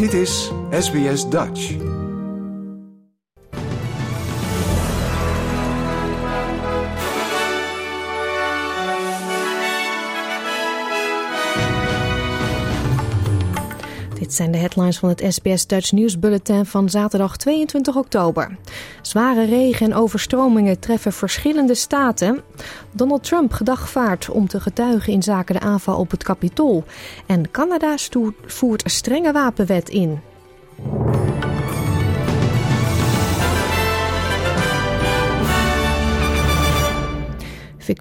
Dit is SBS Dutch. Dit zijn de headlines van het SBS Dutch News Bulletin van zaterdag 22 oktober. Zware regen en overstromingen treffen verschillende staten. Donald Trump gedagvaard om te getuigen in zaken de aanval op het Capitool. En Canada voert een strenge wapenwet in.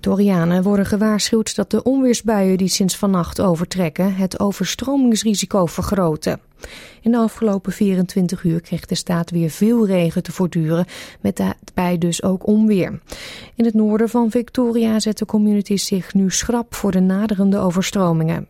Victorianen worden gewaarschuwd dat de onweersbuien die sinds vannacht overtrekken het overstromingsrisico vergroten. In de afgelopen 24 uur kreeg de staat weer veel regen te voortduren, met daarbij dus ook onweer. In het noorden van Victoria zetten communities zich nu schrap voor de naderende overstromingen.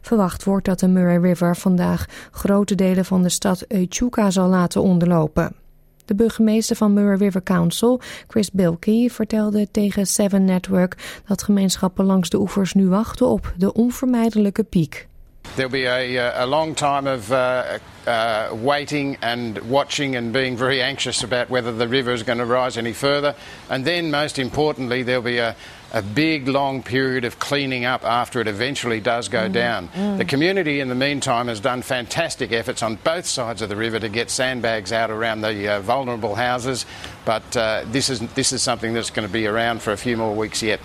Verwacht wordt dat de Murray River vandaag grote delen van de stad Echuca zal laten onderlopen. De burgemeester van Murray River Council, Chris Bilkey, vertelde tegen Seven Network dat gemeenschappen langs de oevers nu wachten op de onvermijdelijke piek. There'll be a, uh, a long time of uh, uh, waiting and watching and being very anxious about whether the river is going to rise any further. And then, most importantly, there'll be a, a big long period of cleaning up after it eventually does go mm. down. Mm. The community, in the meantime, has done fantastic efforts on both sides of the river to get sandbags out around the uh, vulnerable houses. But uh, this, is, this is something that's going to be around for a few more weeks yet.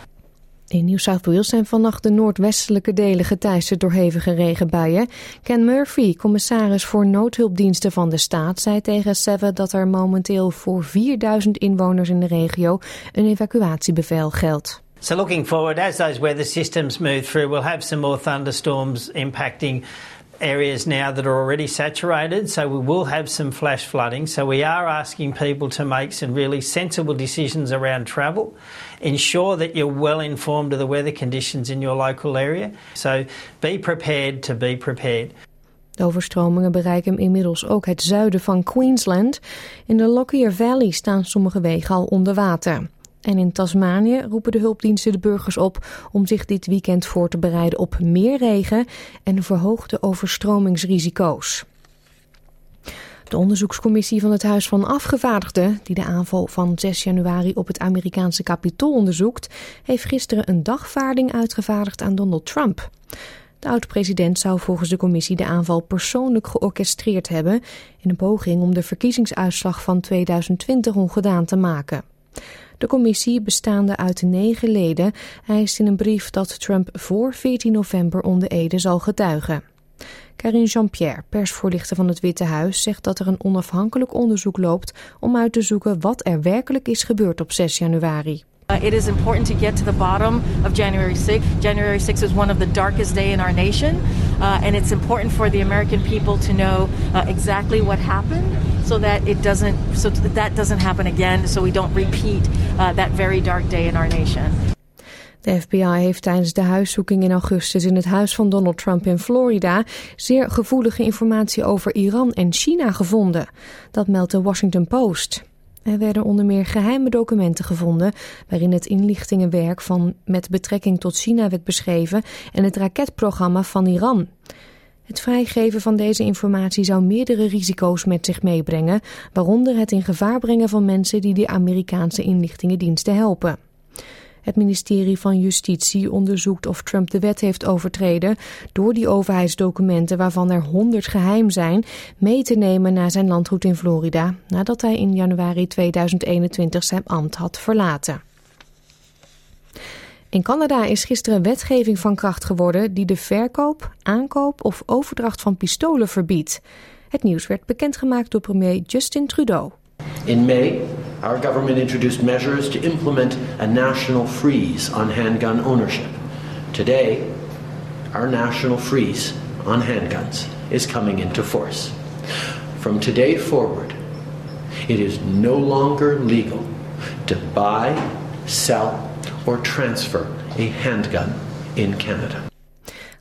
In New South Wales zijn vannacht de noordwestelijke delen geteisterd door hevige regenbuien. Ken Murphy, commissaris voor noodhulpdiensten van de staat, zei tegen Seven dat er momenteel voor 4000 inwoners in de regio een evacuatiebevel geldt. So looking forward, as those weather systems move through, we'll have some more thunderstorms impacting areas now that are already saturated, so we will have some flash flooding. So we are asking people to make some really sensible decisions around travel. Ensure that you're well informed of the weather conditions in your local area. So be prepared to be prepared. De overstromingen bereiken inmiddels ook het zuiden van Queensland. In de Lockyer Valley staan sommige wegen al onder water. En in Tasmanië roepen de hulpdiensten de burgers op om zich dit weekend voor te bereiden op meer regen en verhoogde overstromingsrisico's. De onderzoekscommissie van het Huis van Afgevaardigden, die de aanval van 6 januari op het Amerikaanse kapitool onderzoekt, heeft gisteren een dagvaarding uitgevaardigd aan Donald Trump. De oud-president zou volgens de commissie de aanval persoonlijk georchestreerd hebben in een poging om de verkiezingsuitslag van 2020 ongedaan te maken. De commissie, bestaande uit negen leden, eist in een brief dat Trump voor 14 november onder Ede zal getuigen. Karine Jean-Pierre, persvoorlichter van het Witte Huis, zegt dat er een onafhankelijk onderzoek loopt om uit te zoeken wat er werkelijk is gebeurd op 6 januari. Uh, it is important to get to the bottom of January 6th. January 6th is one of the darkest days in our nation, uh, and it's important for the American people to know uh, exactly what happened, so that it doesn't, so that, that doesn't happen again, so we don't repeat uh, that very dark day in our nation. De FBI heeft tijdens de huiszoeking in augustus in het huis van Donald Trump in Florida zeer gevoelige informatie over Iran en China gevonden. Dat meldt de Washington Post. Er werden onder meer geheime documenten gevonden waarin het inlichtingenwerk van met betrekking tot China werd beschreven en het raketprogramma van Iran. Het vrijgeven van deze informatie zou meerdere risico's met zich meebrengen, waaronder het in gevaar brengen van mensen die de Amerikaanse inlichtingendiensten helpen. Het ministerie van Justitie onderzoekt of Trump de wet heeft overtreden door die overheidsdocumenten waarvan er honderd geheim zijn mee te nemen naar zijn landgoed in Florida nadat hij in januari 2021 zijn ambt had verlaten. In Canada is gisteren wetgeving van kracht geworden die de verkoop, aankoop of overdracht van pistolen verbiedt. Het nieuws werd bekendgemaakt door premier Justin Trudeau. In May, our government introduced measures to implement a national freeze on handgun ownership. Today, our national freeze on handguns is coming into force. From today forward, it is no longer legal to buy, sell, or transfer a handgun in Canada.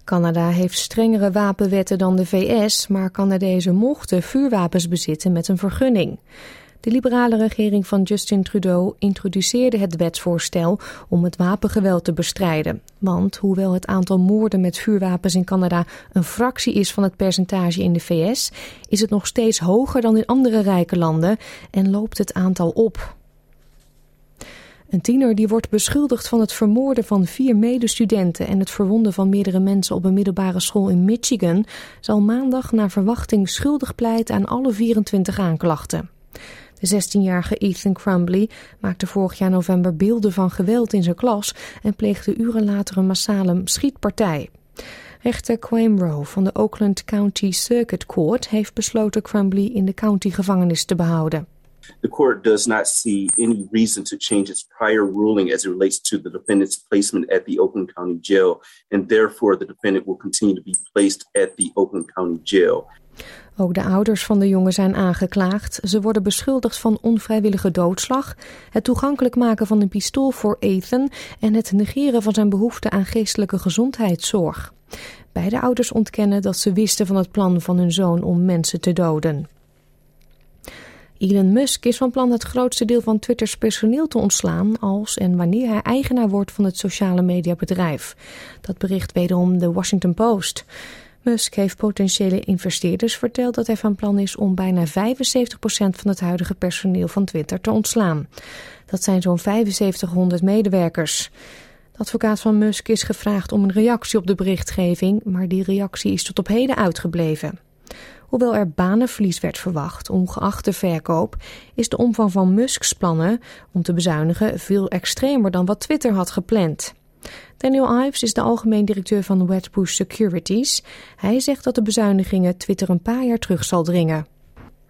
Canada heeft strengere wapenwetten dan de VS, maar Canadezen mochten vuurwapens bezitten met een vergunning. De liberale regering van Justin Trudeau introduceerde het wetsvoorstel om het wapengeweld te bestrijden. Want hoewel het aantal moorden met vuurwapens in Canada een fractie is van het percentage in de VS, is het nog steeds hoger dan in andere rijke landen en loopt het aantal op. Een tiener die wordt beschuldigd van het vermoorden van vier medestudenten en het verwonden van meerdere mensen op een middelbare school in Michigan zal maandag naar verwachting schuldig pleiten aan alle 24 aanklachten. De 16-jarige Ethan Crumbly maakte vorig jaar november beelden van geweld in zijn klas en pleegde uren later een massale schietpartij. Rechter Quamrow van de Oakland County Circuit Court heeft besloten Crumbly in de county gevangenis te behouden. The court does not see any reason to change its prior ruling as it relates to the defendant's placement at the Oakland County Jail, and therefore the defendant will continue to be placed at the Oakland County Jail. Ook de ouders van de jongen zijn aangeklaagd. Ze worden beschuldigd van onvrijwillige doodslag, het toegankelijk maken van een pistool voor Ethan en het negeren van zijn behoefte aan geestelijke gezondheidszorg. Beide ouders ontkennen dat ze wisten van het plan van hun zoon om mensen te doden. Elon Musk is van plan het grootste deel van Twitters personeel te ontslaan als en wanneer hij eigenaar wordt van het sociale mediabedrijf. Dat bericht wederom de Washington Post. Musk heeft potentiële investeerders verteld dat hij van plan is om bijna 75% van het huidige personeel van Twitter te ontslaan. Dat zijn zo'n 7500 medewerkers. De advocaat van Musk is gevraagd om een reactie op de berichtgeving, maar die reactie is tot op heden uitgebleven. Hoewel er banenverlies werd verwacht, ongeacht de verkoop, is de omvang van Musks plannen om te bezuinigen veel extremer dan wat Twitter had gepland. Daniel Ives is de algemeen directeur van Wedbush Securities. Hij zegt dat de bezuinigingen Twitter een paar jaar terug zal dringen.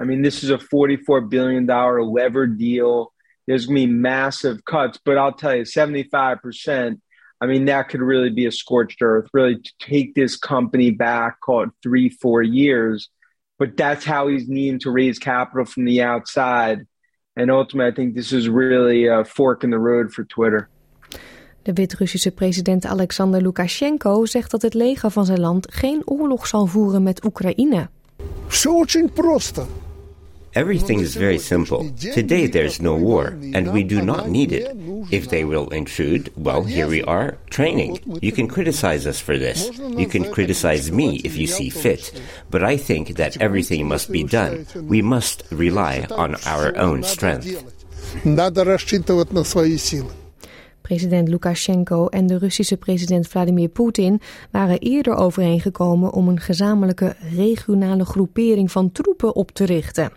I mean, this is a 44 billion dollar lever deal. There's to be massive cuts, but I'll tell you, 75%. I mean, that could really be a scorched earth, really take this company back, call it three, four years. But that's how he's needing to raise capital from the outside. And ultimately, I think this is really a fork in the road for Twitter. De Wit-Russische president Alexander Lukashenko zegt dat het leger van zijn land geen oorlog zal voeren met Oekraïne. Все очень просто. Everything is very simple. Today there's no war, and we do not need it. If they will intrude, well, here we are, training. You can criticize us for this. You can criticize me if you see fit. But I think that everything must be done. We must rely on our own strength. Надо рассчитывать на свои силы. President Lukashenko en de Russische president Vladimir Poetin waren eerder overeengekomen om een gezamenlijke regionale groepering van troepen op te richten.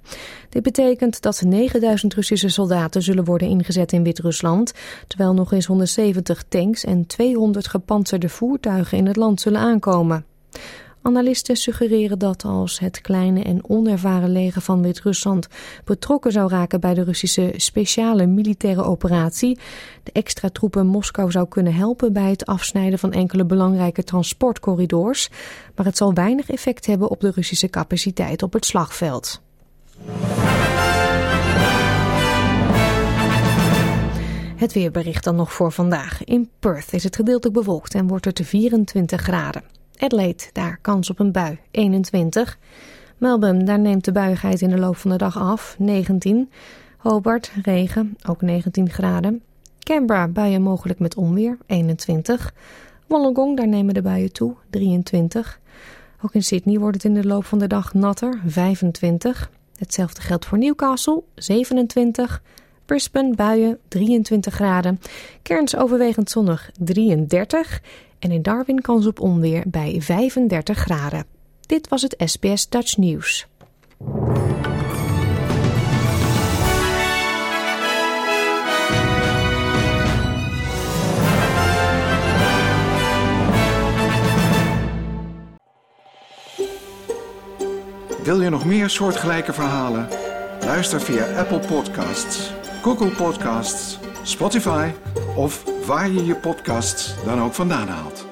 Dit betekent dat 9000 Russische soldaten zullen worden ingezet in Wit-Rusland, terwijl nog eens 170 tanks en 200 gepantserde voertuigen in het land zullen aankomen. Analisten suggereren dat als het kleine en onervaren leger van Wit-Rusland betrokken zou raken bij de Russische speciale militaire operatie, de extra troepen Moskou zou kunnen helpen bij het afsnijden van enkele belangrijke transportcorridors, maar het zal weinig effect hebben op de Russische capaciteit op het slagveld. Het weerbericht dan nog voor vandaag. In Perth is het gedeeltelijk bewolkt en wordt het 24 graden. Adelaide, daar kans op een bui, 21. Melbourne, daar neemt de buigheid in de loop van de dag af, 19. Hobart, regen, ook 19 graden. Canberra, buien mogelijk met onweer, 21. Wollongong, daar nemen de buien toe, 23. Ook in Sydney wordt het in de loop van de dag natter, 25. Hetzelfde geldt voor Newcastle, 27. Brisbane, buien, 23 graden. Cairns overwegend zonnig, 33 en in Darwin kans op onweer bij 35 graden. Dit was het SBS Dutch News. Wil je nog meer soortgelijke verhalen? Luister via Apple Podcasts, Google Podcasts, Spotify of waar je je podcasts dan ook vandaan haalt.